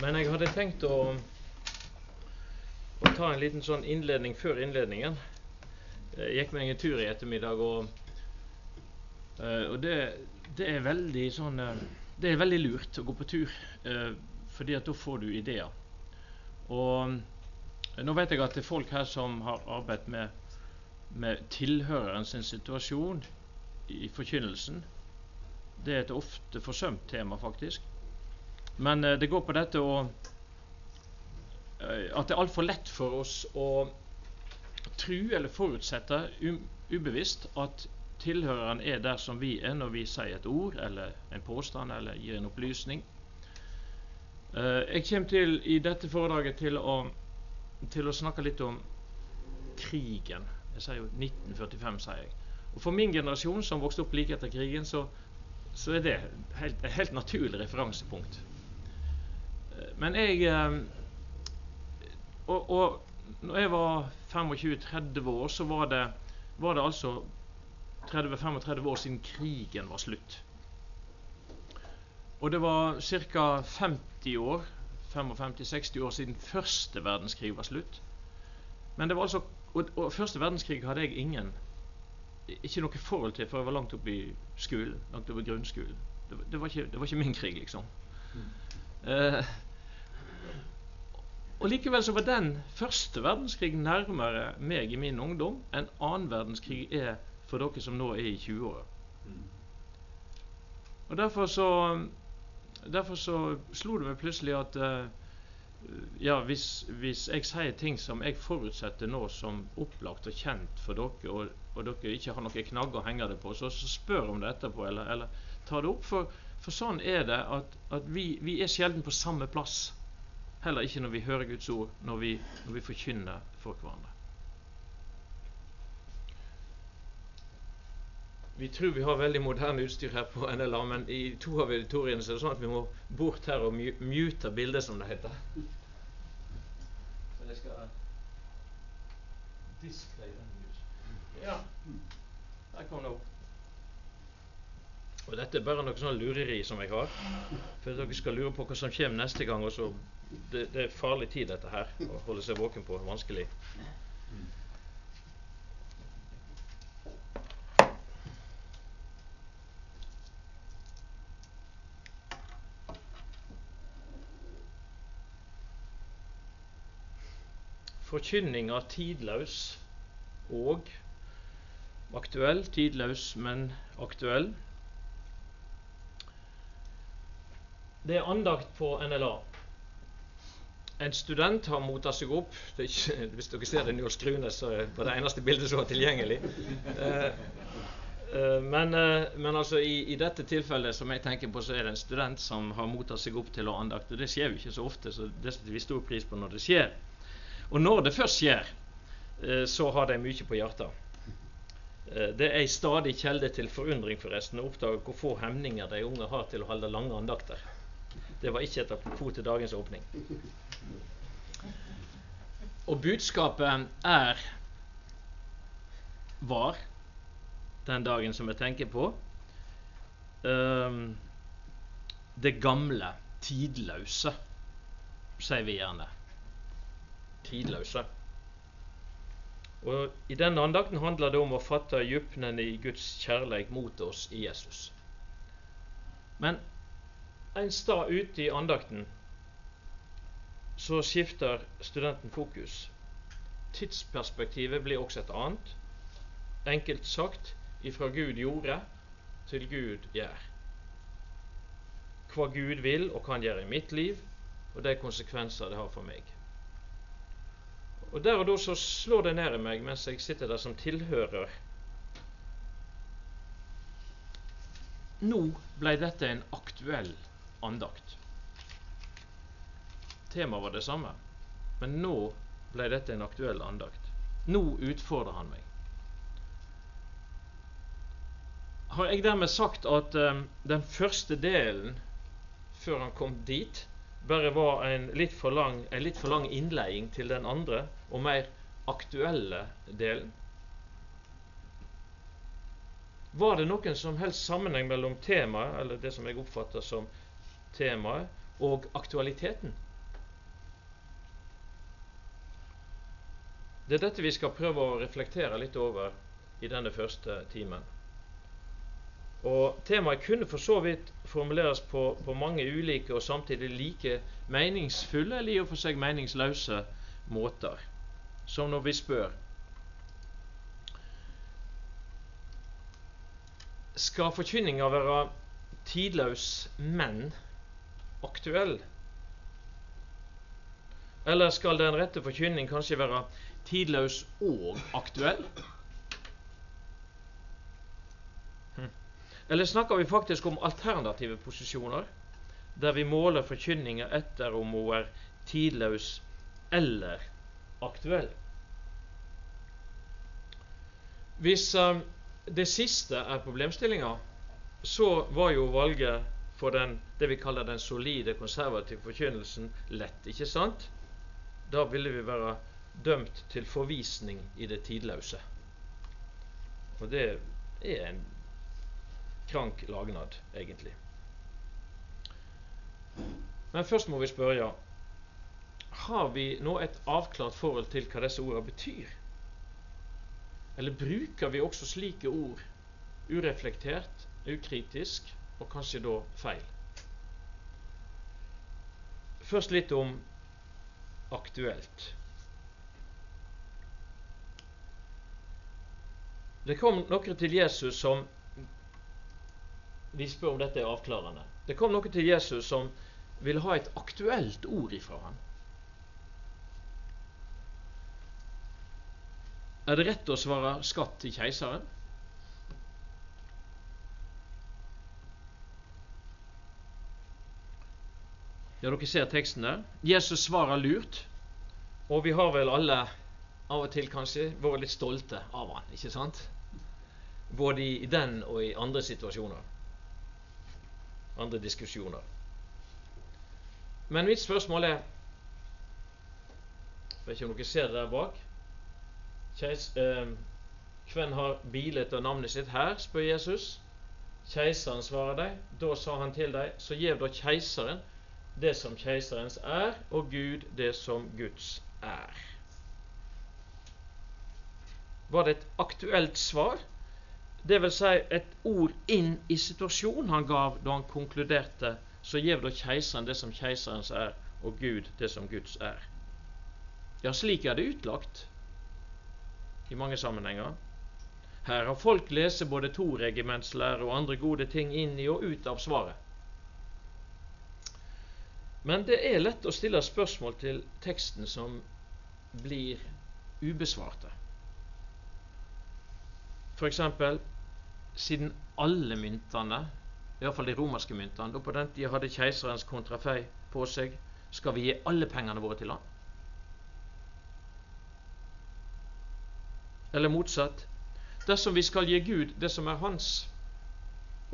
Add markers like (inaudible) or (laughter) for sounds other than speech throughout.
Men jeg hadde tenkt å, å ta en liten sånn innledning før innledningen. Jeg gikk meg en tur i ettermiddag, og, eh, og det, det, er veldig sånn eh, Det er veldig lurt å gå på tur, eh, fordi at da får du ideer. Og nå vet jeg at det er folk her som har arbeidet med, med tilhøreren sin situasjon i forkynnelsen. Det er et ofte forsømt tema, faktisk. Men eh, det går på dette å eh, At det er altfor lett for oss å tro eller forutsette ubevisst at tilhøreren er der som vi er når vi sier et ord eller en påstand eller gir en opplysning. Eh, jeg kommer til i dette foredraget til å, til å snakke litt om krigen. Jeg sier jo 1945, sier jeg. Og For min generasjon, som vokste opp like etter krigen, så, så er det et helt naturlig referansepunkt. Men jeg eh, og, og når jeg var 25-30 år, så var det, var det altså 30-35 år siden krigen var slutt. Og det var ca. 50 år 55-60 år siden første verdenskrig var slutt. Men det var altså, og, og første verdenskrig hadde jeg ingen ikke noe forhold til, for jeg var langt oppe i skolen. Langt oppe i grunnskolen. Det, det, var ikke, det, var ikke, min krig, liksom. Mm. Uh, og Likevel så var den første verdenskrig nærmere meg i min ungdom enn annen verdenskrig er for dere som nå er i 20-åra. Og derfor så, derfor så slo det meg plutselig at uh, ja, hvis, hvis, jeg sier ting som jeg forutsetter nå som opplagt og kjent for dere, og, og dere ikke har noen knagger å henge det på, så, så spør om det etterpå, eller, eller ta det opp. For, for sånn er det at, at vi, vi er sjelden på samme plass. Heller ikke når vi hører Guds ord, når vi, når vi forkynner for hverandre. Vi tror vi har veldig moderne utstyr her på NLA, men i to av auditoriene er det sånn at vi må bort her og mute bildet, som det heter. Så jeg skal display den Ja, der kom det opp. Og Dette er bare noe sånn lureri som jeg har, for dere skal lure på hva som kommer neste gang. og så det, det, er farlig tid, dette her. Å holde seg våken på. Vanskelig. forkynninga tidløs og aktuell. Tidløs, men aktuell. Det er andakt på NLA. En student har mottatt seg opp. Ikke, hvis dere ser det Njål Skrune, så var det eneste bildet som var tilgjengelig. Eh, eh, men, eh, men, altså i, i, dette tilfellet som jeg tenker på, så er det en student som har mottatt seg opp til å andakte. det skjer jo ikke så ofte, så det setter vi stor pris på når det skjer. Og når det først skjer, eh, så har de mye på hjertet. Eh, det er ei stadig kjelde til forundring forresten å oppdage hvor få hemninger de unge har til å holde lange andakter. Det var ikke et apropos til dagens åpning. Og budskapet er var den dagen som jeg tenker på um, det gamle, tidløse, sier vi gjerne. Tidløse. Og I denne andakten handler det om å fatte djupnene i Guds kjærlighet mot oss i Jesus. Men en stad ute i andakten så skifter studenten fokus. Tidsperspektivet blir også et annet. Enkelt sagt ifra Gud gjorde til Gud gjør. Hva Gud vil og kan gjøre i mitt liv, og de konsekvenser det har for meg. Og Der og da så slår det ned i meg mens jeg sitter der som tilhører. Nå ble dette en aktuell andakt. Temaet var det samme, men nå ble dette en aktuell andakt. Nå utfordrer han meg. Har jeg dermed sagt at um, den første delen, før han kom dit, bare var en litt for lang, en litt for lang innledning til den andre og mer aktuelle delen? Var det noen som helst sammenheng mellom temaet, eller det som jeg oppfatter som temaet, og aktualiteten? Det er dette vi skal prøve å reflektere litt over i denne første timen. Og Temaet kunne for så vidt formuleres på, på mange ulike og samtidig like meningsfulle eller i og for seg meningsløse måter. Som når vi spør Skal forkynninga være tidløs, men aktuell? Eller skal den rette forkynning kanskje være tidløs og aktuell? Eller snakker vi faktisk om alternative posisjoner, der vi måler forkynninga etter om hun er tidløs eller aktuell? Hvis um, det siste er problemstillinga, så var jo valget for den, det vi kaller den solide, konservative forkynnelsen lett, ikke sant? Da ville vi være dømt til forvisning i det tidløse. Og det er en krank lagnad, egentlig. Men først må vi spørre har vi nå et avklart forhold til hva disse ordene betyr? Eller bruker vi også slike ord ureflektert, ukritisk og kanskje da feil? Først litt om aktuelt. Det kom noen til Jesus som vi spør om dette er avklarende. Det kom noe til Jesus som ville ha et aktuelt ord ifra ham. Er det rett å svare skatt til keiseren? Ja, dere ser teksten der. Jesus svarer lurt. Og vi har vel alle av og til kanskje vært litt stolte av han, ikke sant? Både i den og i andre situasjoner andre diskusjoner. Men mitt spørsmål er Jeg vet ikke om dere ser det der bak. Keis, eh, hvem har bilet og navnet sitt her? spør Jesus. Keiseren svarer deg. Da sa han til deg, så gjev da keiseren det som keiserens er, og Gud det som Guds er. Var det et aktuelt svar? Det vil si et ord inn i situasjonen han gav da han konkluderte, så gjev da keiseren det som keiserens er, og Gud det som Guds er. Ja, slik er det utlagt i mange sammenhenger. Her har folk lest både toregimentslære og andre gode ting inn i og ut av svaret. Men det er lett å stille spørsmål til teksten som blir ubesvarte. F.eks. siden alle myntene, iallfall de romerske myntene, da på den tida hadde keiserens kontrafei på seg, skal vi gi alle pengene våre til han? Eller motsatt. Dersom vi skal gi Gud det som er hans,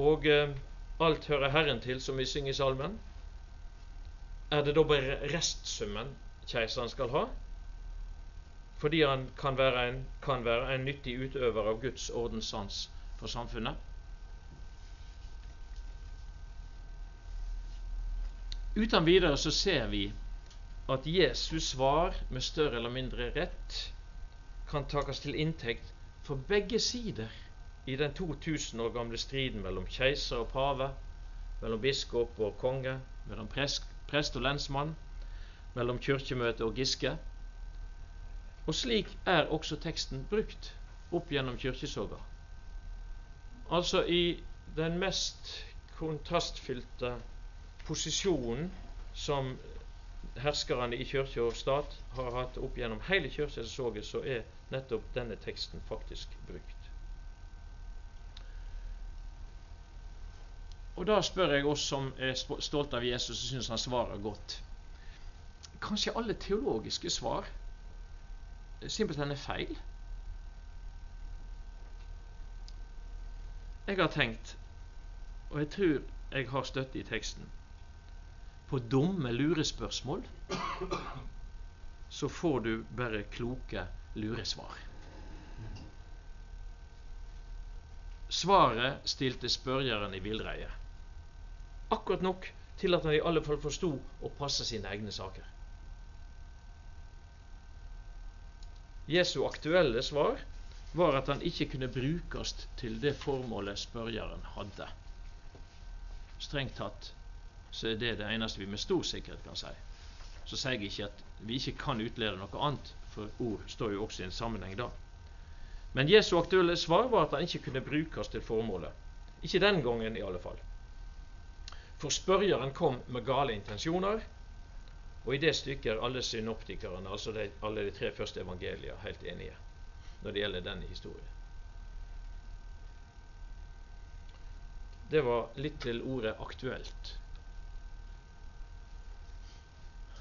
og eh, alt hører Herren til, som vi synger i salmen, er det da bare restsummen keiseren skal ha? Fordi han kan være en, kan være en nyttig utøver av Guds ordenssans for samfunnet. Uten videre så ser vi at Jesus svar med større eller mindre rett kan takes til inntekt for begge sider i den 2000 år gamle striden mellom keiser og pave, mellom biskop og konge, mellom prest og lensmann, mellom kirkemøte og Giske. Og slik er også teksten brukt opp gjennom kirkesoga. Altså i den mest kontrastfylte posisjonen som herskerne i kirke og stat har hatt opp gjennom hele kirkesoget, så er nettopp denne teksten faktisk brukt. Og da spør jeg oss som er stolte av Jesus og syns han svarer godt. Kanskje alle teologiske svar simpelthen er feil. Jeg har tenkt, og jeg tror jeg har støtte i teksten, på dumme lurespørsmål så får du bare kloke luresvar. Svaret stilte spørjeren i villreie. Akkurat nok til at han i alle fall forsto å passe sine egne saker. Jesu aktuelle svar var at han ikke kunne brukes til det formålet spørjeren hadde. Strengt tatt så er det det eneste vi med stor sikkerhet kan si. Så sier jeg ikke at vi ikke kan utlede noe annet, for ord står jo også i en sammenheng da. Men Jesu aktuelle svar var at han ikke kunne brukes til formålet. Ikke den gangen, i alle fall. For spørjeren kom med gale intensjoner, og i det stykket er alle synoptikerne, altså de, alle de tre første evangelier, helt enige når det gjelder denne historien. Det var litt til ordet 'aktuelt'.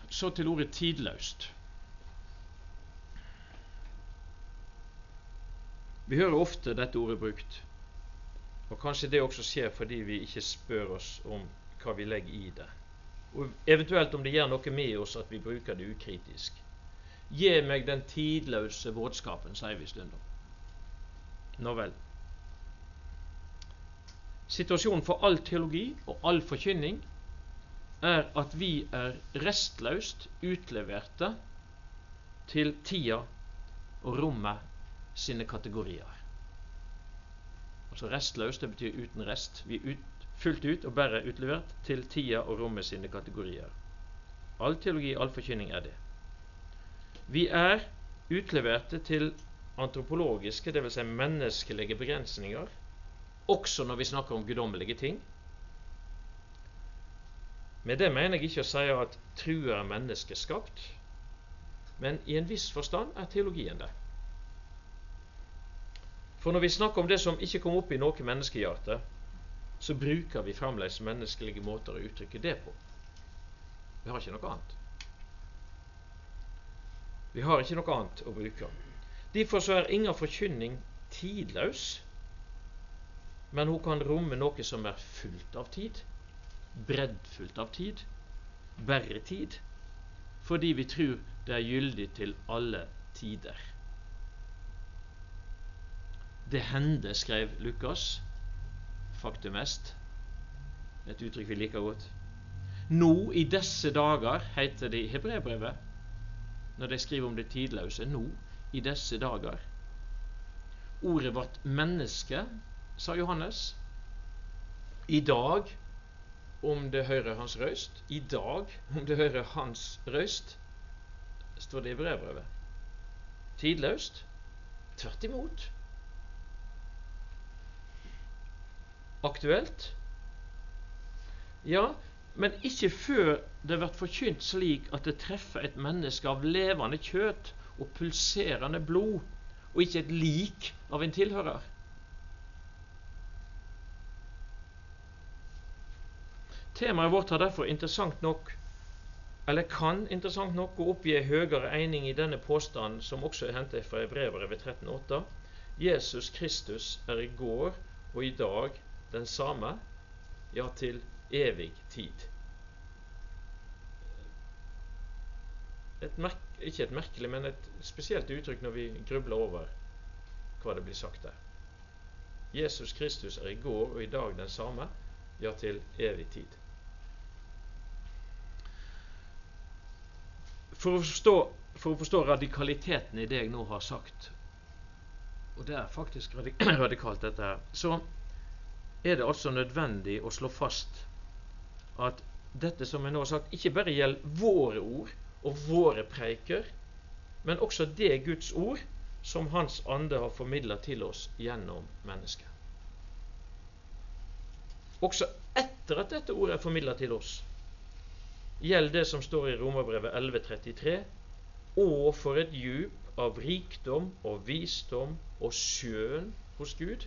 Så til ordet 'tidløst'. Vi hører ofte dette ordet brukt, og kanskje det også skjer fordi vi ikke spør oss om hva vi legger i det, og eventuelt om det gjør noe med oss at vi bruker det ukritisk. Gi meg den tidløse våtskapen, sier vi stundom. Nå vel. Situasjonen for all teologi og all forkynning er at vi er restløst utleverte til tida og rommet sine kategorier. Altså restløst, det betyr uten rest. Vi er ut, fullt ut og bare utlevert til tida og rommet sine kategorier. All teologi, all forkynning er det. Vi er utleverte til antropologiske, dvs. Si menneskelige begrensninger, også når vi snakker om guddommelige ting. Med det mener jeg ikke å si at trua er menneskeskapt, men i en viss forstand er teologien det. For når vi snakker om det som ikke kom opp i noe menneskehjerte, så bruker vi fremdeles menneskelige måter å uttrykke det på. Vi har ikke noe annet. Vi har ikke noe annet å bruke. Derfor så er ingen forkynning tidløs, men hun kan romme noe som er fullt av tid, breddfullt av tid, bare tid, fordi vi tror det er gyldig til alle tider. Det hender, skrev Lukas, faktum est, et uttrykk vi liker godt. Nå i disse dager, heter det i hebreerbrevet, når de skriver om det tidløse nå, i disse dager. Ordet vårt menneske, sa Johannes. I dag, om det hører hans røyst. I dag, om det hører hans røyst, står det i brevbrevet. Tidløst? Tvert imot. Aktuelt? Ja, men ikke før det blir forkynt slik at det treffer et menneske av levende kjøtt og pulserende blod, og ikke et lik av en tilhører. Temaet vårt har derfor interessant nok eller kan interessant nok gå opp i en høyere egning i denne påstanden, som også er hentet fra Brevbrevet 13,8. Jesus Kristus er i går og i dag den samme, ja, til evig tid. Et merk, ikke et merkelig, men et spesielt uttrykk når vi grubler over hva det blir sagt der. Jesus Kristus er i går og i dag den samme, ja, til evig tid. For å, forstå, for å forstå radikaliteten i det jeg nå har sagt, og det er faktisk (clears throat) radikalt, dette her, så er det altså nødvendig å slå fast at dette som jeg nå har sagt, ikke bare gjelder våre ord og våre preiker, men også det Guds ord som Hans ande har formidla til oss gjennom mennesket. Også etter at dette ordet er formidla til oss, gjelder det som står i Romerbrevet 1133, og for et djup av rikdom og visdom og skjønn hos Gud,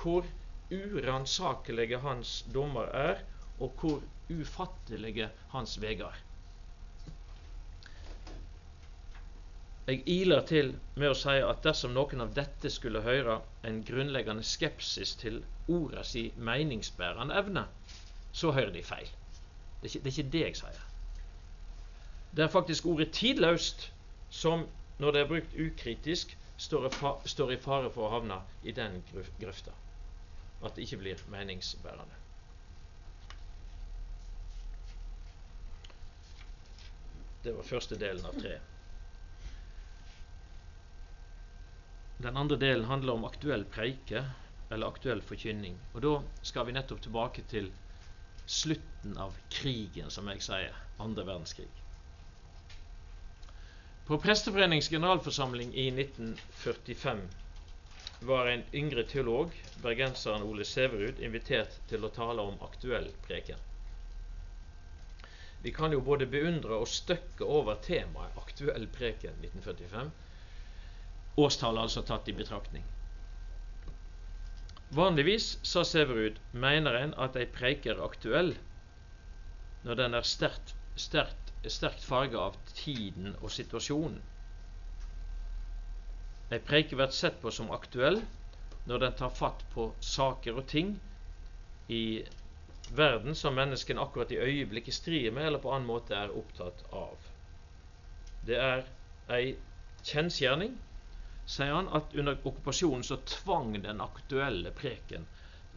hvor uransakelige hans dommer er, og hvor ufattelige hans veier. Jeg iler til med å si at dersom noen av dette skulle høre en grunnleggende skepsis til ordet si meningsbærende evne, så hører de feil. Det er, ikke, det er ikke det jeg sier. Det er faktisk ordet 'tidløst' som, når det er brukt ukritisk, står i fare for å havne i den grøfta. At det ikke blir meningsbærende. Det var første delen av tre. Den andre delen handler om aktuell preike, eller aktuell forkynning. Og da skal vi nettopp tilbake til slutten av krigen, som jeg sier. Andre verdenskrig. På Presteforeningens generalforsamling i 1945 var en yngre teolog, bergenseren Ole Sæverud, invitert til å tale om aktuell preken. Vi kan jo både beundre og støkke over temaet aktuell preken 1945. Årstallet altså tatt i betraktning. Vanligvis, sa Sæverud, mener en at ei preik er aktuell når den er sterkt, sterkt, sterkt farga av tiden og situasjonen. Ei preike blir sett på som aktuell når den tar fatt på saker og ting i verden som menneskene akkurat i øyeblikket strider med, eller på annen måte er opptatt av. Det er ei kjensgjerning sier han at under okkupasjonen så tvang den aktuelle preken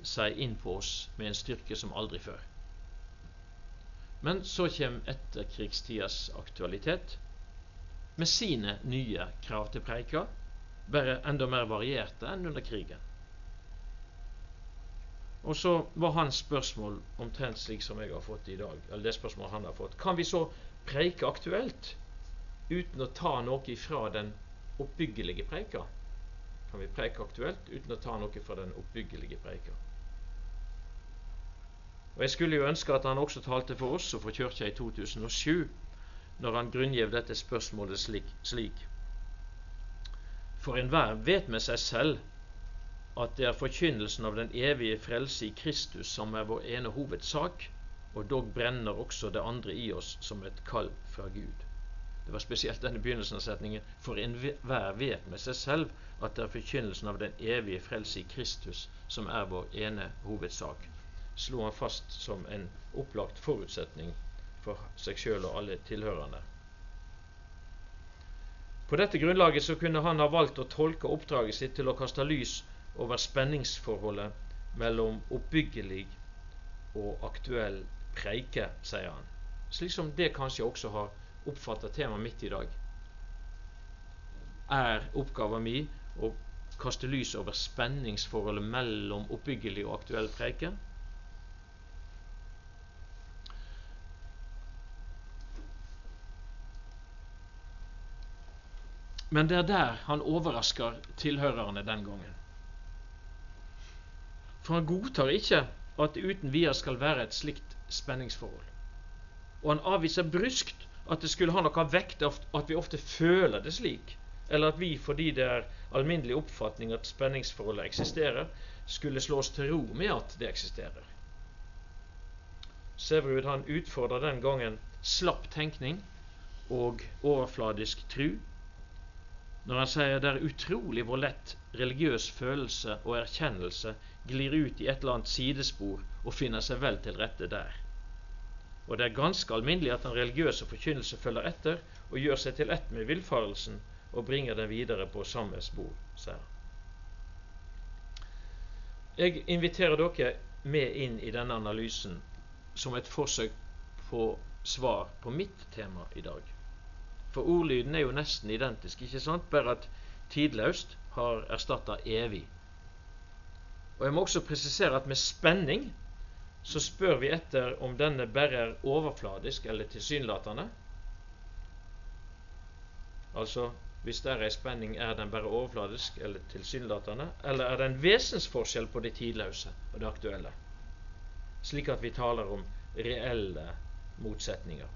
seg inn på oss med en styrke som aldri før. Men så kommer etterkrigstidas aktualitet med sine nye krav til preika, bare enda mer varierte enn under krigen. Og så var hans spørsmål omtrent slik som jeg har fått i dag. eller det spørsmålet han har fått. Kan vi så preike aktuelt uten å ta noe ifra den oppbyggelige preika? Kan vi preike aktuelt uten å ta noe fra den oppbyggelige preika? Og Jeg skulle jo ønske at han også talte for oss og for kirka i 2007, når han grunngjev dette spørsmålet slik. slik. For enhver vet med seg selv at det er forkynnelsen av den evige frelse i Kristus som er vår ene hovedsak, og dog brenner også det andre i oss som et kall fra Gud. Det var spesielt denne begynnelsen av setningen. For enhver vet med seg selv at det er forkynnelsen av den evige frelse i Kristus som er vår ene hovedsak. Slo han fast som en opplagt forutsetning for seg sjøl og alle tilhørende. På dette grunnlaget så kunne han ha valgt å tolke oppdraget sitt til å kaste lys over spenningsforholdet mellom oppbyggelig og aktuell preike, sier han. Slik som det kanskje også har oppfattet temaet mitt i dag, er oppgaven min å kaste lys over spenningsforholdet mellom oppbyggelig og aktuell preken. Men det er der han overrasker tilhørerne den gangen. For han godtar ikke at det uten videre skal være et slikt spenningsforhold. Og han avviser bryskt at det skulle ha noe vekt at vi ofte føler det slik, eller at vi, fordi det er alminnelig oppfatning at spenningsforholdet eksisterer, skulle slå oss til ro med at det eksisterer. Severud han utfordrer den gangen slapp tenkning og overfladisk tru når han sier det er utrolig hvor lett religiøs følelse og erkjennelse glir ut i et eller annet sidespor og finner seg vel til rette der. Og det er ganske alminnelig at den religiøse forkynnelse følger etter og gjør seg til ett med villfarelsen og bringer den videre på samme spor, sier han. Jeg inviterer dere med inn i denne analysen som et forsøk på svar på mitt tema i dag. For ordlyden er jo nesten identisk, ikke sant? bare at tidløst har erstatta evig. Og Jeg må også presisere at med spenning så spør vi etter om denne bare er overfladisk eller tilsynelatende. Altså hvis det er ei spenning, er den bare overfladisk eller tilsynelatende? Eller er det en vesensforskjell på det tidløse og det aktuelle? Slik at vi taler om reelle motsetninger.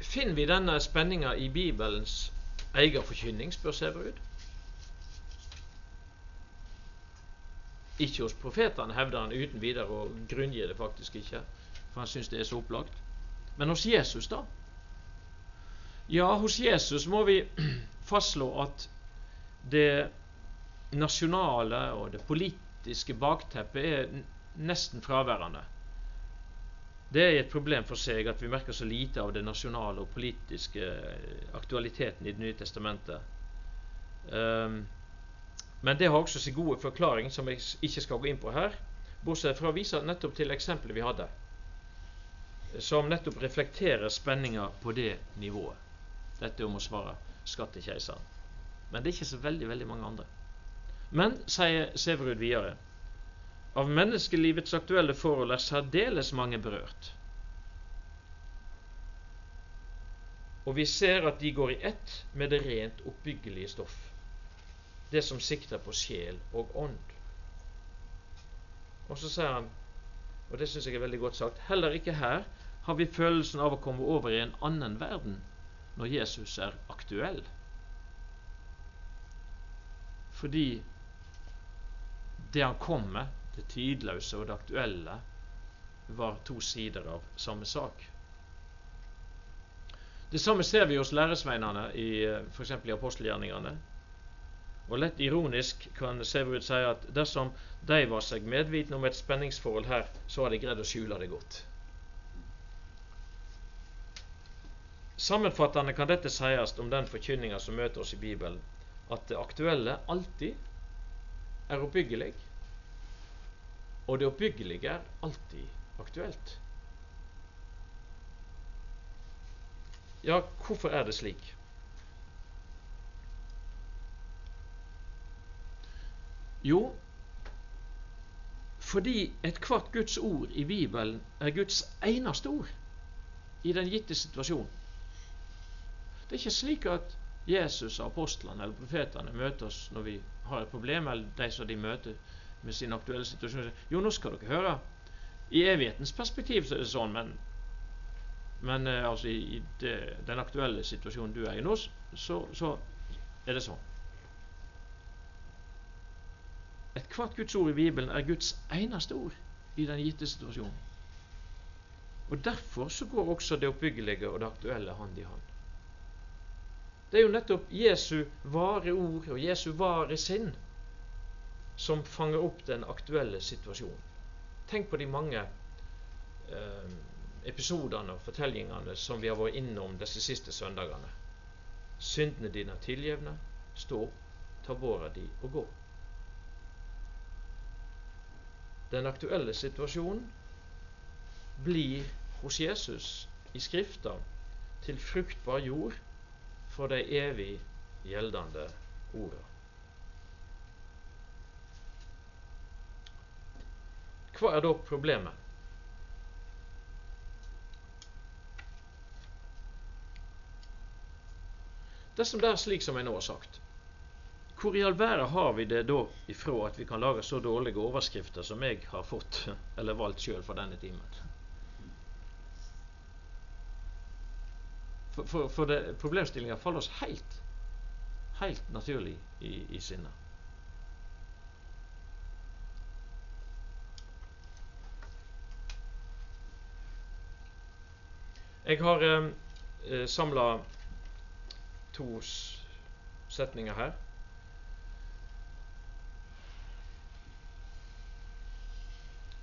Finner vi denne spenninga i Bibelens egen forkynning, spør Sæverud. Ikke hos profetene, hevder han uten videre, og grunngir det faktisk ikke, for han syns det er så opplagt. Men hos Jesus, da? Ja, hos Jesus må vi (clears throat) fastslå at det nasjonale og det politiske bakteppet er nesten fraværende. Det er et problem for seg at vi merker så lite av det nasjonale og politiske aktualiteten i Det nye testamentet. Um, men det har også sin gode forklaring, som jeg ikke skal gå inn på her, bortsett fra å vise nettopp til eksempelet vi hadde, som nettopp reflekterer spenninga på det nivået. dette om å svare skatt til keiseren. Men det er ikke så veldig, veldig mange andre. Men, sier Severud videre, av menneskelivets aktuelle forhold er særdeles mange berørt. Og vi ser at de går i ett med det rent oppbyggelige stoff, det som sikter på sjel og ånd. Og så sier han, og det syns jeg er veldig godt sagt, heller ikke her har vi følelsen av å komme over i en annen verden når Jesus er aktuell. Fordi det han kom med, det tidløse og det aktuelle, var to sider av samme sak. Det samme ser vi hos læresveinene i f.eks. i apostelgjerningene. Og lett ironisk kan Sæverud si at dersom de var seg medvitne om et spenningsforhold her, så har de greid å skjule det godt. Sammenfattende kan dette sies om den forkynninga som møter oss i Bibelen, at det aktuelle alltid er oppbyggelig, og det oppbyggelige er alltid aktuelt. Ja, hvorfor er det slik? Jo, fordi ethvert Guds ord i Bibelen er Guds eneste ord i den gitte situasjonen. Det er ikke slik at Jesus og apostlene eller profetene møter oss når vi har et problem, eller de som de møter med sin aktuelle situasjon. Jo, nå skal dere høre. I evighetens perspektiv så er det sånn, men, men eh, altså i, det, den aktuelle situasjonen du er i nå, så, så er det sånn. Ethvert Guds ord i Bibelen er Guds eneste ord i den gitte situasjonen. Og Derfor så går også det oppbyggelige og det aktuelle hand i hand. Det er jo nettopp Jesu vare ord og Jesu vare sinn som fanger opp den aktuelle situasjonen. Tenk på de mange eh, episodene og fortellingene som vi har vært innom disse siste søndagene. Syndene dine er tilgjevne. Stå ta båra di og gå. Den aktuelle situasjonen blir hos Jesus i Skrifta til fruktbar jord for de evig gjeldende orda. Hva er da problemet? Dersom det er slik som jeg nå har sagt, hvor i all verden har vi det da ifra at vi kan lage så dårlige overskrifter som jeg har fått, (laughs) eller valgt sjøl for denne timen? For, for, for problemstillinga faller oss helt, helt naturlig i, i sinnet. Jeg har eh, eh samla to setninger her.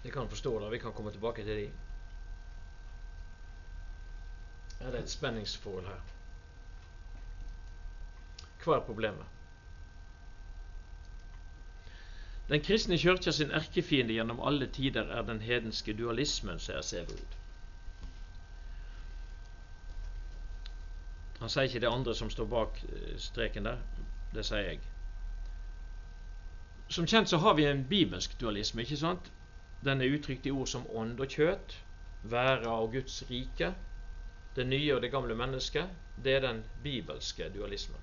Jeg kan forstå det. Vi kan komme tilbake til de. Er det et spenningsforhold her? Hva er problemet? Den kristne kirka sin erkefiende gjennom alle tider er den hedenske dualismen, sier Severud. Han sier ikke det andre som står bak eh, streken der. Det sier jeg. Som kjent så har vi en bibelsk dualisme. ikke sant? Den er uttrykt i ord som ånd og kjøtt, være og Guds rike. Det nye og det gamle mennesket, det er den bibelske dualismen.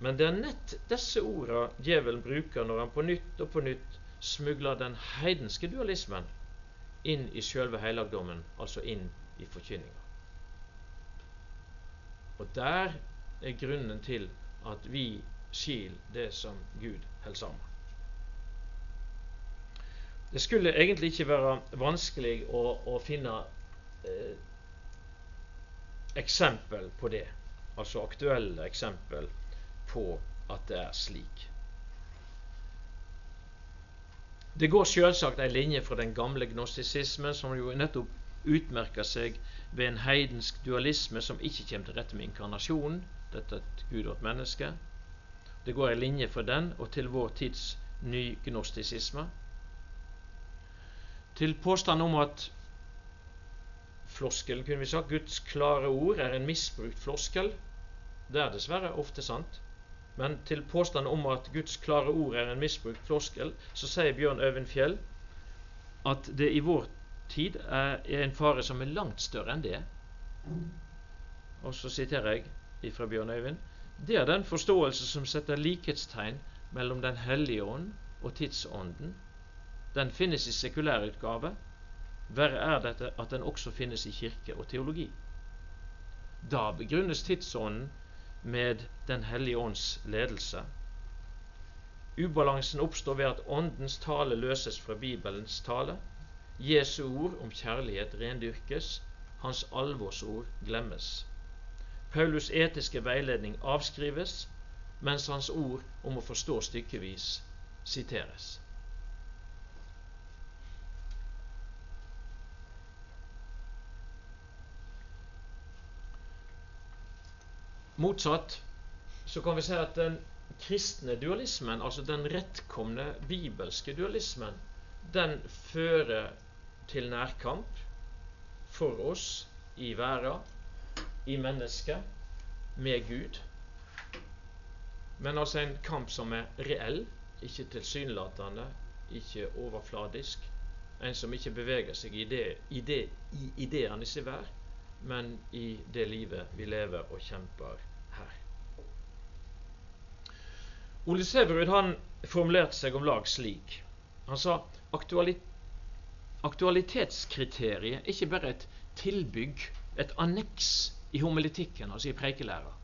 Men det er nett disse ordene djevelen bruker når han på nytt og på nytt smugler den heidenske dualismen inn i sjølve helligdommen, altså inn i forkynninga. Og der er grunnen til at vi skil det som Gud holder sammen. Det skulle egentlig ikke være vanskelig å, å finne eh, eksempel på det. Altså aktuelle eksempel på at det er slik. Det går selvsagt en linje fra den gamle gnostisismen, som jo nettopp utmerker seg ved en heidensk dualisme som ikke kommer til rette med inkarnasjonen. Dette er et Gud og et menneske. Det går en linje fra den og til vår tids nygnostisisme til påstanden om at floskelen, kunne vi sagt. Guds klare ord er en misbrukt floskel. Det er dessverre ofte sant. Men til påstanden om at Guds klare ord er en misbrukt floskel, så sier Bjørn Øyvind Fjell at det i vår tid er, en fare som er langt større enn det. Og så siterer jeg fra Bjørn Øyvind. Det er den forståelse som setter likhetstegn mellom Den hellige ånd og tidsånden. Den finnes i sekulærutgave. Verre er dette at den også finnes i kirke og teologi. Da begrunnes tidsånden med Den hellige ånds ledelse. Ubalansen oppstår ved at Åndens tale løses fra Bibelens tale. Jesu ord om kjærlighet rendyrkes, hans alvorsord glemmes. Paulus' etiske veiledning avskrives, mens hans ord om å forstå stykkevis siteres. Motsatt så kan vi si at den kristne dualismen, altså den rettkomne bibelske dualismen, den fører til nærkamp for oss i verden i mennesket med Gud. Men altså en kamp som er reell, ikke tilsynelatende, ikke overfladisk. En som ikke beveger seg i, det, i, det, i ideenes vær, men i det livet vi lever og kjemper her. Ole Severud han formulerte seg om lag slik. Han sa aktualitet aktualitetskriteriet er ikke bare et tilbygg, et anneks i homilitikken, altså i preikelæra.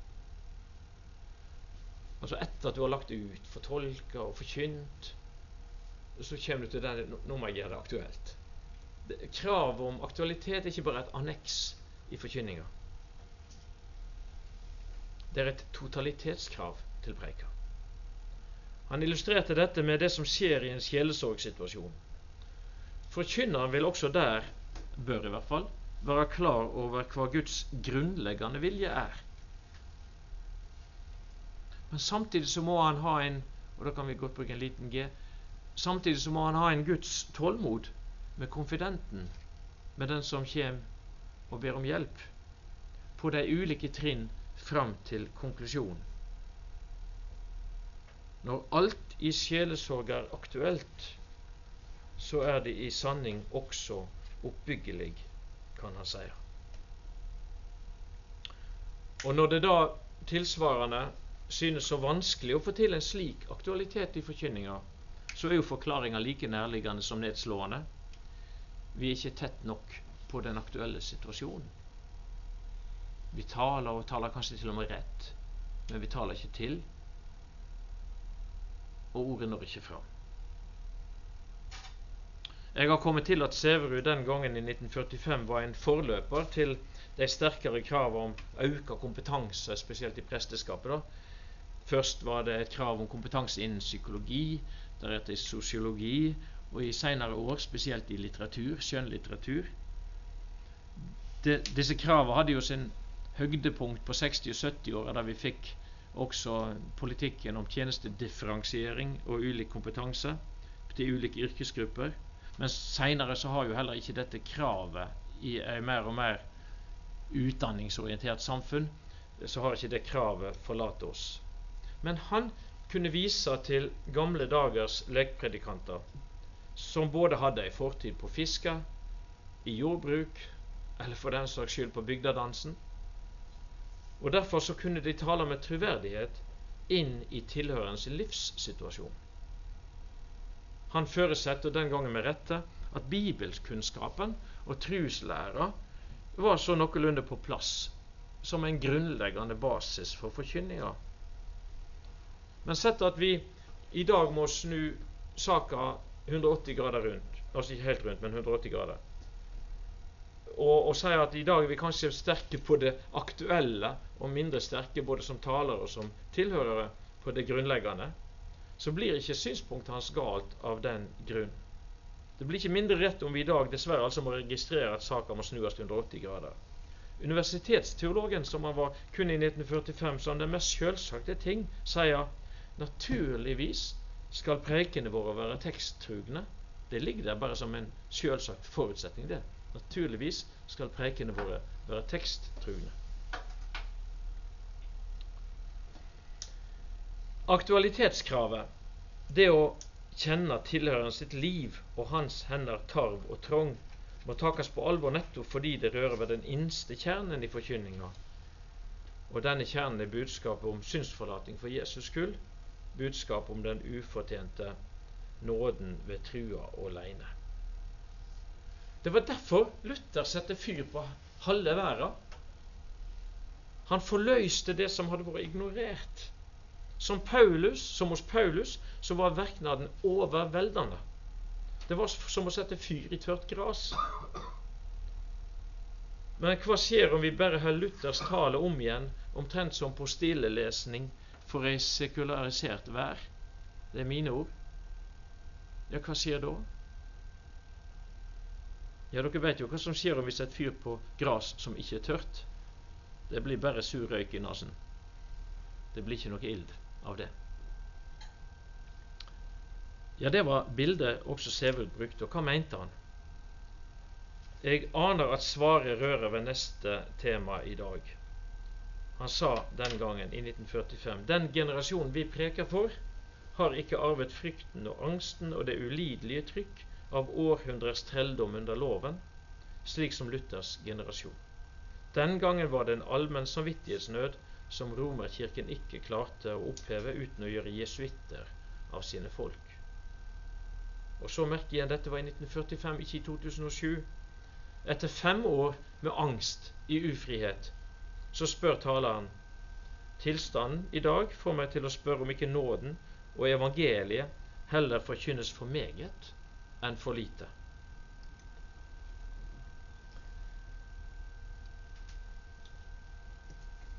Altså etter at du har lagt ut, fortolka og forkynt, så kommer du til den, nå må jeg gjøre det aktuelt. Kravet om aktualitet er ikke bare et anneks i forkynninga. Det er et totalitetskrav til preika. Han illustrerte dette med det som skjer i en sjelesorgsituasjon. Forkynneren vil også der, bør i hvert fall, være klar over hva Guds grunnleggende vilje er. Men samtidig så må han ha en og da kan vi godt bruke en liten G samtidig så må han ha en Guds tålmod med konfidenten, med den som kommer og ber om hjelp, på de ulike trinn fram til konklusjonen. Når alt i sjelesorg er aktuelt, så er det i sanning også oppbyggelig kan han si. Og når det da tilsvarende synes så vanskelig å få til en slik aktualitet i forkynninga, så er jo forklaringa like nærliggende som nedslående. Vi er ikke tett nok på den aktuelle situasjonen. Vi taler og taler kanskje til og med rett, men vi taler ikke til. Og ordet når ikke fram. Jeg har kommet til at Sæverud den gangen i 1945 var en forløper til de sterkere kravene om økt kompetanse, spesielt i presteskapet. da. Først var det et krav om kompetanse innen psykologi, deretter i sosiologi, og i senere år spesielt i litteratur, skjønnlitteratur. disse kravene hadde jo sin høydepunkt på 60- og 70-åra, da vi fikk også politikken om tjenestedifferensiering og ulik kompetanse til ulike yrkesgrupper. Men seinere så har jo heller ikke dette kravet i et mer og mer utdanningsorientert samfunn, så har ikke det kravet forlatt oss. Men han kunne vise til gamle dagers lekpredikanter, som både hadde ei fortid på fiske, i jordbruk, eller for den saks skyld på bygdadansen. Og Derfor så kunne de tale med troverdighet inn i tilhørerens livssituasjon. Han føresetter den gangen med rette at bibelskunnskapen og truslæra var så noenlunde på plass som en grunnleggende basis for forkynninga. Men sett at vi i dag må snu saka 180 grader rundt, altså ikke helt rundt, men 180 grader, og, og si at i dag er vi kanskje sterke på det aktuelle og mindre sterke både som talere og som tilhørere på det grunnleggende, så blir ikke synspunktet hans galt av den grunn. Det blir ikke mindre rett om vi i dag dessverre altså må registrere at saka må snues 180 grader. Universitetsteologen, som han var kun i 1945, som den mest selvsagte ting, sier naturligvis skal preikene våre være teksttrugne. Det ligger der bare som en selvsagt forutsetning, det. Naturligvis skal prekene våre være teksttruende. Aktualitetskravet, det å kjenne tilhøreren sitt liv og hans hender tarv og trong, må takes på alvor nettopp fordi det rører ved den innste kjernen i forkynninga. Og denne kjernen er budskapet om synsforlating for Jesus skyld, budskapet om den ufortjente nåden ved trua åleine. Det var derfor Luther satte fyr på halve verden. Han forløste det som hadde vært ignorert. Som Paulus, som hos Paulus, så var verknaden overveldende. Det var som å sette fyr i tørt gras. Men hva skjer om vi bare har Luthers tale om igjen, omtrent som på stillelesning for ei sekularisert vær? Det er mine ord. Ja, hva skjer da? Ja, Dere vet jo hva som skjer om vi setter fyr på gras som ikke er tørt. Det blir bare sur røyk i nesen. Det blir ikke noe ild av det. Ja, det var bildet også Sevud brukte. Og hva mente han? Jeg aner at svaret rører ved neste tema i dag. Han sa den gangen, i 1945, den generasjonen vi preker for, har ikke arvet frykten og angsten og det ulidelige trykk av århundrers trelldom under loven, slik som Luthers generasjon. Den gangen var det en allmenn samvittighetsnød som Romerkirken ikke klarte å oppheve uten å gjøre jesuitter av sine folk. Og så merker jeg dette var i 1945, ikke i 2007. Etter fem år med angst i ufrihet, så spør taleren Tilstanden i dag får meg til å spørre om ikke nåden og evangeliet heller forkynnes for meget enn for lite.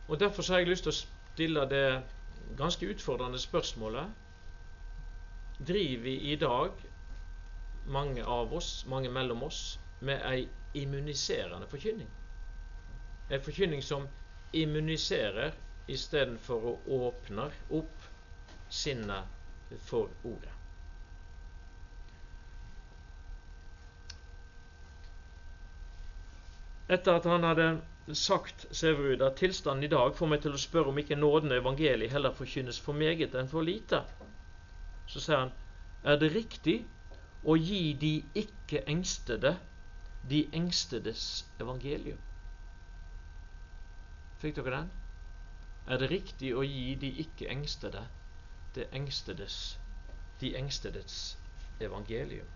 Og Derfor har jeg lyst til å stille det ganske utfordrende spørsmålet Driver vi i dag, mange av oss, mange mellom oss, med ei immuniserende forkynning? En forkynning som immuniserer istedenfor å åpne opp sinnet for ordet. Etter at han hadde sagt Sæverud at tilstanden i dag får meg til å spørre om ikke nåden og evangeliet heller forkynnes for meget enn for lite. Så sier han er det riktig å gi de ikke engstede de engstedes evangelium. Fikk dere den? Er det riktig å gi de ikke engstede de engstedes evangelium?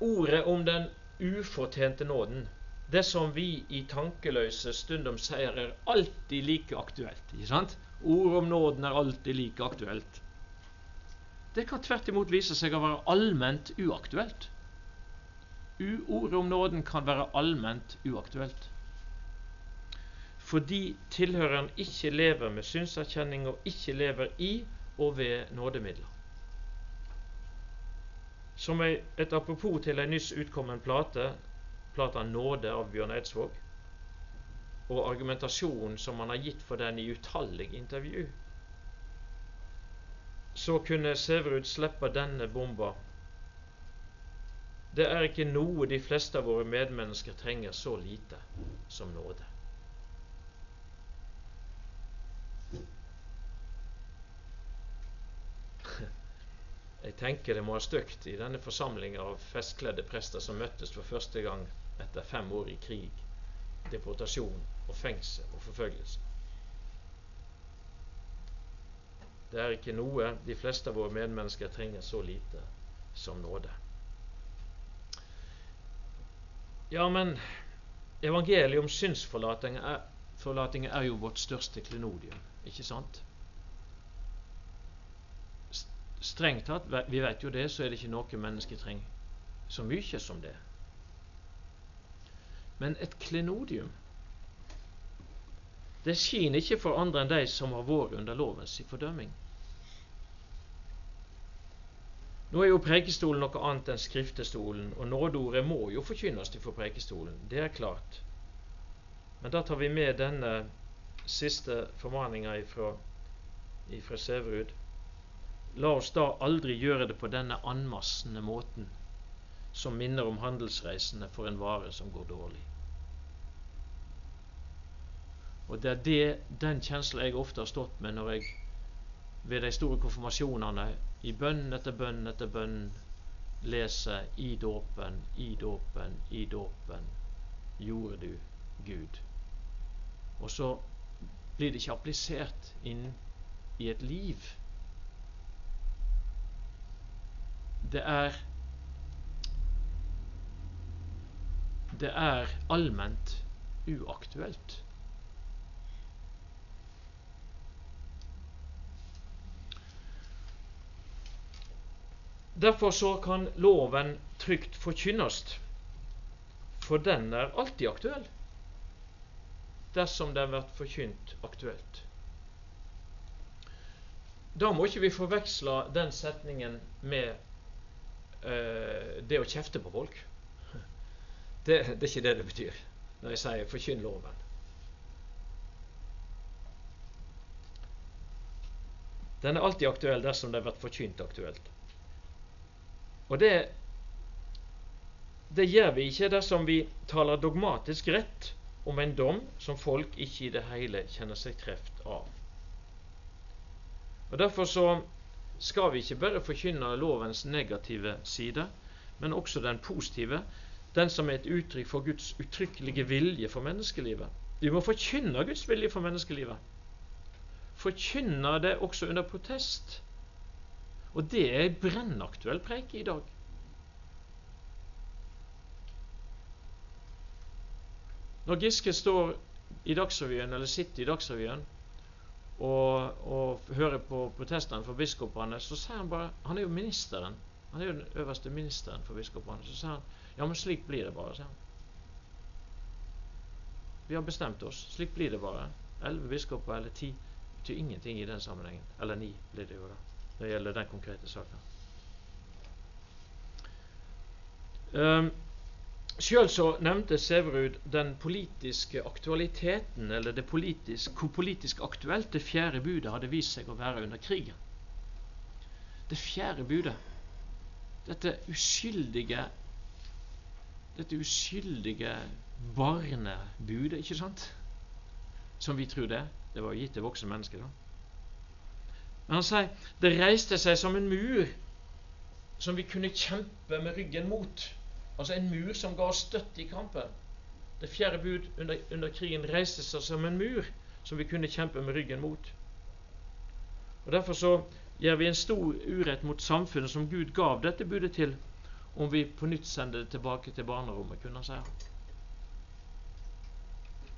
Ordet om den ufortjente nåden, det som vi i tankeløse stundom sier er alltid like aktuelt. ikke sant? Ordet om nåden er alltid like aktuelt. Det kan tvert imot vise seg å være allment uaktuelt. Ordet om nåden kan være allment uaktuelt. Fordi tilhøreren ikke lever med synserkjenning og ikke lever i og ved nådemidler. Som et apropos til ei nyss utkommen plate, plata 'Nåde' av Bjørn Eidsvåg, og argumentasjonen som han har gitt for den i utallige intervju, så kunne Sæverud slippe denne bomba. Det er ikke noe de fleste av våre medmennesker trenger så lite som nåde. Jeg tenker det må ha støkt i denne forsamlinga av festkledde prester som møttes for første gang etter fem år i krig, deportasjon og fengsel og forfølgelse. Det er ikke noe de fleste av våre medmennesker trenger så lite som nåde. Ja, men evangeliet om synsforlating er, er jo vårt største klenodium, ikke sant? Strengt tatt, vi vet jo det, så er det ikke noe menneske trenger så mye som det. Men et klenodium det skinner ikke for andre enn de som har vært under lovens fordømming. Nå er jo prekestolen noe annet enn skriftestolen, og nådeordet må jo forkynnes for prekestolen. Det er klart. Men da tar vi med denne siste formaninga ifra Severud la oss da aldri gjøre det på denne anmassende måten som minner om handelsreisende for en vare som går dårlig. Og Det er det, den kjensla jeg ofte har stått med når jeg ved de store konfirmasjonene i bønn etter bønn etter bønn leser i dåpen, i dåpen, i dåpen gjorde du Gud. Og så blir det ikke applisert inn i et liv. Det er Det er allment uaktuelt. Derfor så kan loven trygt forkynnes, for den er alltid aktuell dersom den blir forkynt aktuelt. Da må ikke vi forveksle den setningen med det å kjefte på folk. Det, det, er ikke det det betyr når jeg sier 'forkynn loven'. Den er alltid aktuell dersom det blir forkynt aktuelt. Og det, det gjør vi ikke dersom vi taler dogmatisk rett om en dom som folk ikke i det hele kjenner seg kreft av. Og Derfor så skal vi ikke bare forkynne lovens negative side, men også den positive, den som er et uttrykk for Guds uttrykkelige vilje for menneskelivet. Vi må forkynne Guds vilje for menneskelivet. Forkynne det også under protest. Og det er ei brennaktuell preik i dag. Når Giske står i Dagsrevyen, eller sitter i Dagsrevyen og, og hører på protestene for biskopene, så sier han bare Han er jo ministeren. Han er jo den øverste ministeren for biskopene. Så sier han ja, men slik blir det bare, sier han. Vi har bestemt oss. Slik blir det bare. Elleve biskoper eller ti betyr ingenting i den sammenhengen. Eller ni blir det jo da, når det gjelder den konkrete saken. Um, Sjøl så nevnte Sæverud den politiske aktualiteten, eller det politisk, hvor politisk aktuelt det fjerde budet hadde vist seg å være under krigen. Det fjerde budet, dette uskyldige dette uskyldige barnebudet, ikke sant? Som vi tror det. Det var gitt til voksne mennesker. da. Men han sier det reiste seg som en mur som vi kunne kjempe med ryggen mot. Altså en mur som ga oss støtte i kampen. Det fjerde bud under, under, krigen reiste seg som en mur som vi kunne kjempe med ryggen mot. Og Derfor så gjør vi en stor urett mot samfunnet som Gud gav dette budet til, om vi på nytt sender det tilbake til barnerommet, kunne han si.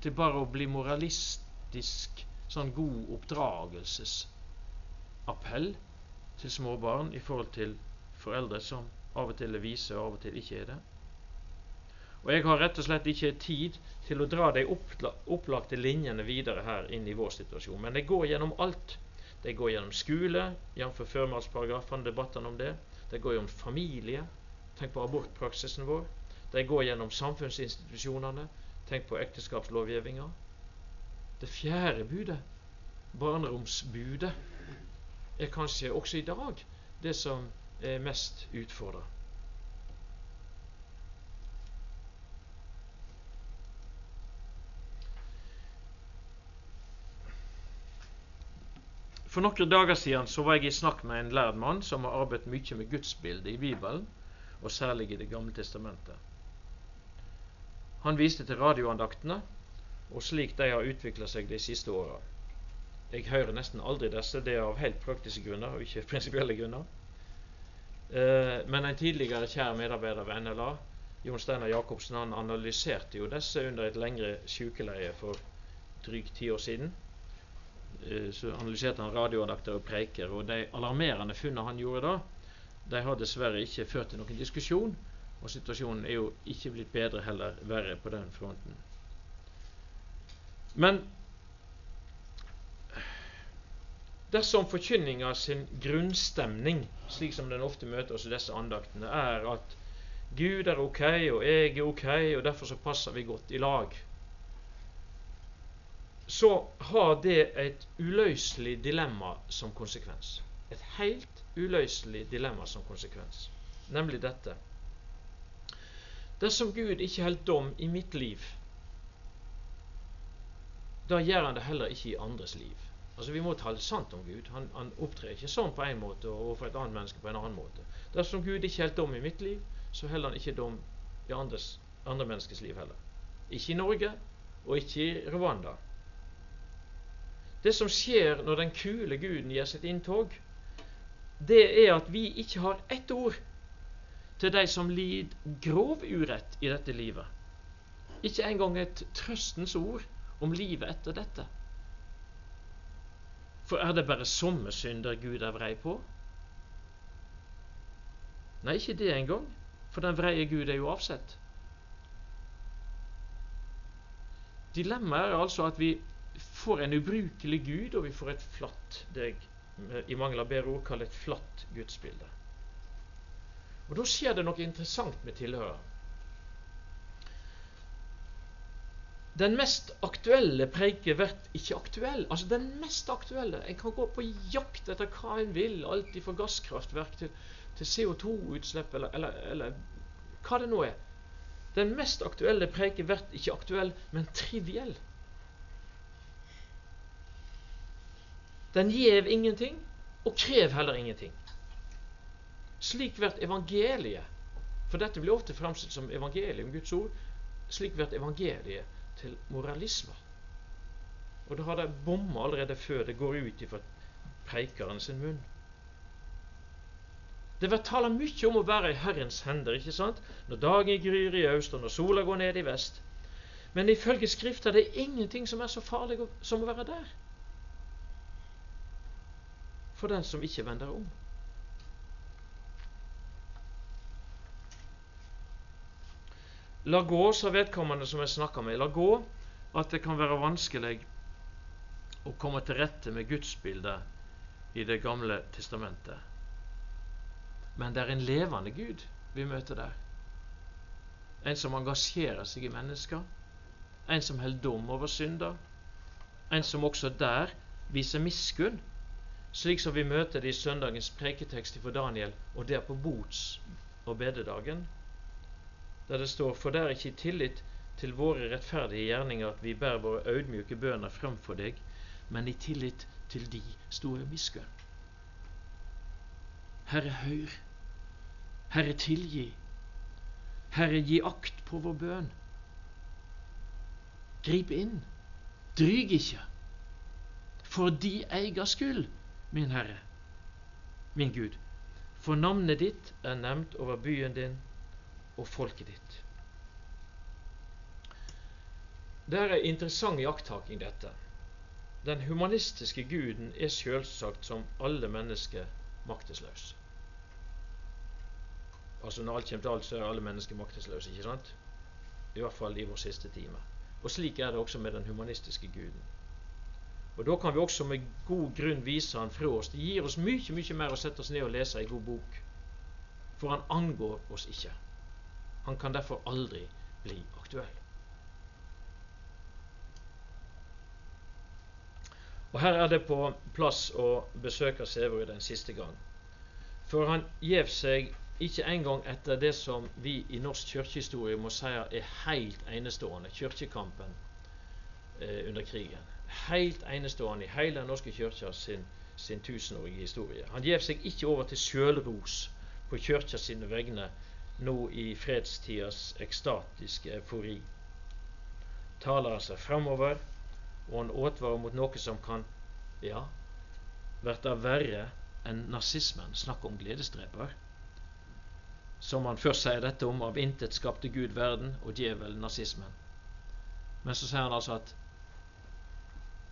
Til bare å bli moralistisk, sånn god oppdragelsesappell til små barn i forhold til foreldre som av og til er vise, og av og til ikke er det. Og jeg har rett og slett ikke tid til å dra de opplagte linjene videre her inn i vår situasjon. Men det går gjennom alt. Det går gjennom skole, jf. førmålsparagrafene, debattene om det. Det går gjennom familie. Tenk på abortpraksisen vår. Det går gjennom samfunnsinstitusjonene. Tenk på ekteskapslovgivninga. Det fjerde budet, barneromsbudet, er kanskje også i dag det som er mest utfordra. For noen dager siden så var jeg i snakk med en lærd mann som har arbeidet mye med gudsbildet i Bibelen, og særlig i Det gamle testamentet. Han viste til radioandaktene og slik de har utvikla seg de siste åra. Jeg hører nesten aldri disse, det er av helt praktiske grunner og ikke (laughs) prinsipielle grunner. Eh, men en tidligere kjær medarbeider ved NLA, Jon Steinar Jacobsen, han analyserte jo disse under et lengre sykeleie for drygt ti år siden. Eh, så analyserte han radioandakter og preiker. Og de alarmerende funnene han gjorde da, de har dessverre ikke ført til noen diskusjon. Og situasjonen er jo ikke blitt bedre, heller verre på den fronten. Men dersom forkynninga sin grunnstemning, slik som den ofte møter oss i disse andaktene, er at Gud er ok, og jeg er ok, og derfor så passer vi godt i lag, så har det et uløselig dilemma som konsekvens. Et helt uløselig dilemma som konsekvens, nemlig dette. Dersom Gud ikke holder dom i mitt liv, da gjør han det heller ikke i andres liv. Altså Vi må tale sant om Gud. Han, han opptrer ikke sånn på en måte og overfor et annet menneske på en annen måte. Dersom Gud ikke holder dom i mitt liv, så holder han ikke dom i andres, andre menneskers liv heller. Ikke i Norge, og ikke i Rwanda. Det som skjer når den kule guden gjør sitt inntog, det er at vi ikke har ett ord til de som lider grov urett i dette livet. Ikke engang et trøstens ord om livet etter dette. For er det bare somme synder Gud er vrei på? Nei, ikke det engang, for den vreie Gud er jo avsett. Dilemmaet er altså at vi får en ubrukelig Gud, og vi får et flatt det jeg i mangel av bedre ord kaller et flatt gudsbilde. Og Da skjer det noe interessant med tilhøreren. Den mest aktuelle preiker blir ikke aktuell. Altså den mest aktuelle. En kan gå på jakt etter hva en vil, alt fra gasskraftverk til, til CO2-utslipp eller, eller, eller, hva det nå er. Den mest aktuelle preiker blir ikke aktuell, men triviell. Den gjev ingenting, og krev heller ingenting. Slik blir evangeliet, for dette blir ofte framstilt som evangelium, Guds ord, slik blir evangeliet til moralisme. Og da har de bomma allerede før det går ut ifra preikeren sin munn. Det blir tala mye om å være i Herrens hender, ikke sant? når dagen gryr i øst, og når sola går ned i vest. Men ifølge Skrifta det ingenting som er så farlig som å være der. For den som ikke vender om. La gå, sa vedkommende som jeg snakka med, la gå at det kan være vanskelig å komme til rette med gudsbildet i Det gamle testamentet. Men det er en levende Gud vi møter der. En som engasjerer seg i mennesker. En som holder dom over synder. En som også der viser miskunn, slik som vi møter det i søndagens preketekst for Daniel, og det er på bots- og bededagen der det står For det er ikke i tillit til våre rettferdige gjerninger at vi bærer våre audmjuke bønner fremfor deg, men i tillit til de store miskunn. Herre, hør. Herre, tilgi. Herre, gi akt på vår bønn. Grip inn. Dryg ikke. For de eiga skyld, min Herre, min Gud. For navnet ditt er nevnt over byen din og folket ditt. Det er en interessant iakttaking, dette. Den humanistiske guden er selvsagt som alle mennesker maktesløs. Altså Når alt kommer til alt, så er alle mennesker maktesløse. ikke sant? I hvert fall i vår siste time. Og Slik er det også med den humanistiske guden. Og Da kan vi også med god grunn vise han fra oss. Det gir oss mye mye mer å sette oss ned og lese ei god bok. For han angår oss ikke. Han kan derfor aldri bli aktuell. Og Her er det på plass å besøke Sæverud den siste gang. For han gjev seg ikke engang etter det som vi i norsk kirkehistorie må si er helt enestående, kirkekampen eh, under krigen. Helt enestående i hele den norske kirka sin, sin tusenårige historie. Han gjev seg ikke over til sjølros på kirka sine vegne nå i fredstidas ekstatiske eufori. Taler han seg framover, og han advarer mot noe som kan, ja, verta verre enn nazismen. Snakk om gledesdreper. Som han først sier dette om av intet skapte Gud verden, og djevel nazismen. Men så sier han altså at,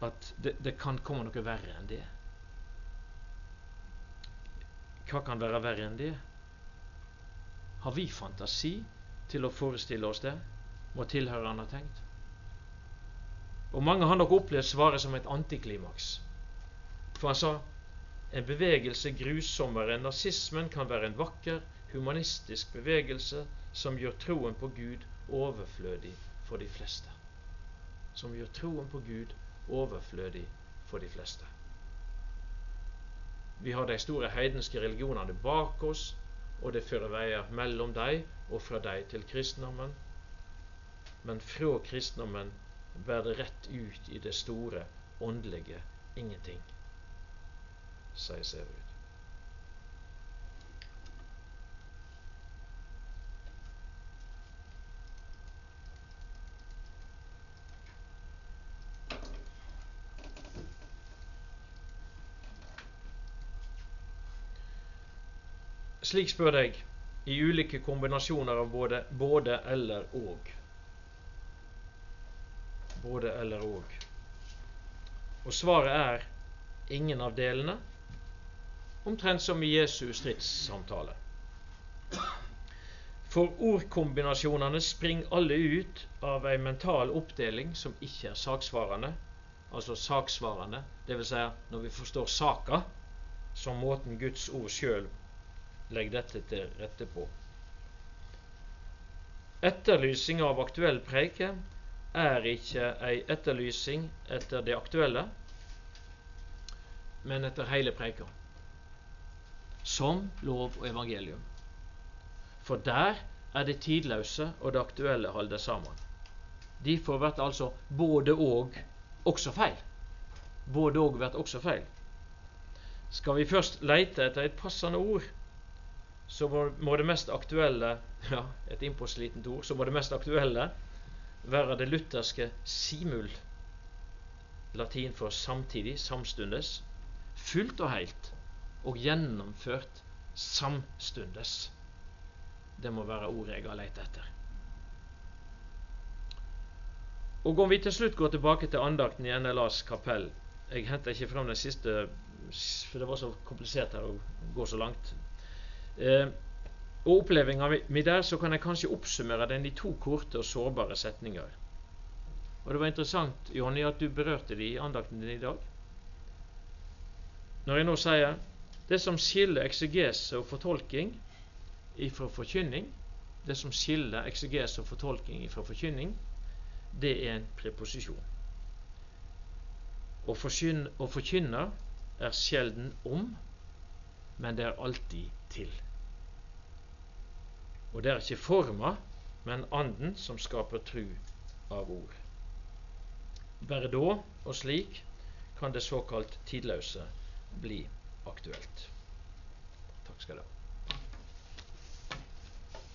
at det, det kan komme noe verre enn det. Hva kan være verre enn det? Har vi fantasi til å forestille oss det? Må tilhørerne ha tenkt? Og mange har nok opplevd svaret som et antiklimaks. For han sa en bevegelse grusommere enn nazismen kan være en vakker, humanistisk bevegelse som gjør troen på Gud overflødig for de fleste. Som gjør troen på Gud overflødig for de fleste. Vi har de store heidenske religionene bak oss, og det fører veier mellom dem og fra dem til kristendommen. Men fra kristendommen bærer det rett ut i det store, åndelige ingenting, sier Severud. Slik spør jeg i ulike kombinasjoner av både, både eller og. Både eller og. Og svaret er ingen av delene, omtrent som i Jesu stridssamtale. For ordkombinasjonene springer alle ut av ei mental oppdeling som ikke er saksvarende, altså saksvarende, dvs. Si når vi forstår saka som måten Guds ord sjøl Legg dette til rette på. Etterlysing av aktuell preike er ikke ei etterlysing etter det aktuelle, men etter hele preika. Som lov og evangelium. For der er det tidløse og det aktuelle holder sammen. Derfor blir altså både og også feil. Både og blir også feil. Skal vi først leite etter et passende ord, så må det mest aktuelle ja, et innpåslitent ord, så må det mest aktuelle være det lutherske simul, latin for samtidig, samstundes, fullt og helt og gjennomført samstundes. Det må være ordet jeg har lett etter. Og Om vi til slutt går tilbake til andakten i NLAs kapell Jeg henter ikke fram den siste, for det var så komplisert her å gå så langt. Eh, og opplevelsen mi der, så kan jeg kanskje oppsummere den i to korte og sårbare setninger. Og Det var interessant, Jonny, at du berørte det i andakten din i dag. Når jeg nå sier det som skiller eksegese og fortolking ifra forkynning, det som skiller eksegese og fortolking ifra forkynning, det er en preposisjon. Å forkynne er sjelden om, men det er alltid til. Og det er ikke forma, men anden som skaper tru av ord. Bare da og slik kan det såkalt tidløse bli aktuelt. Takk skal du ha.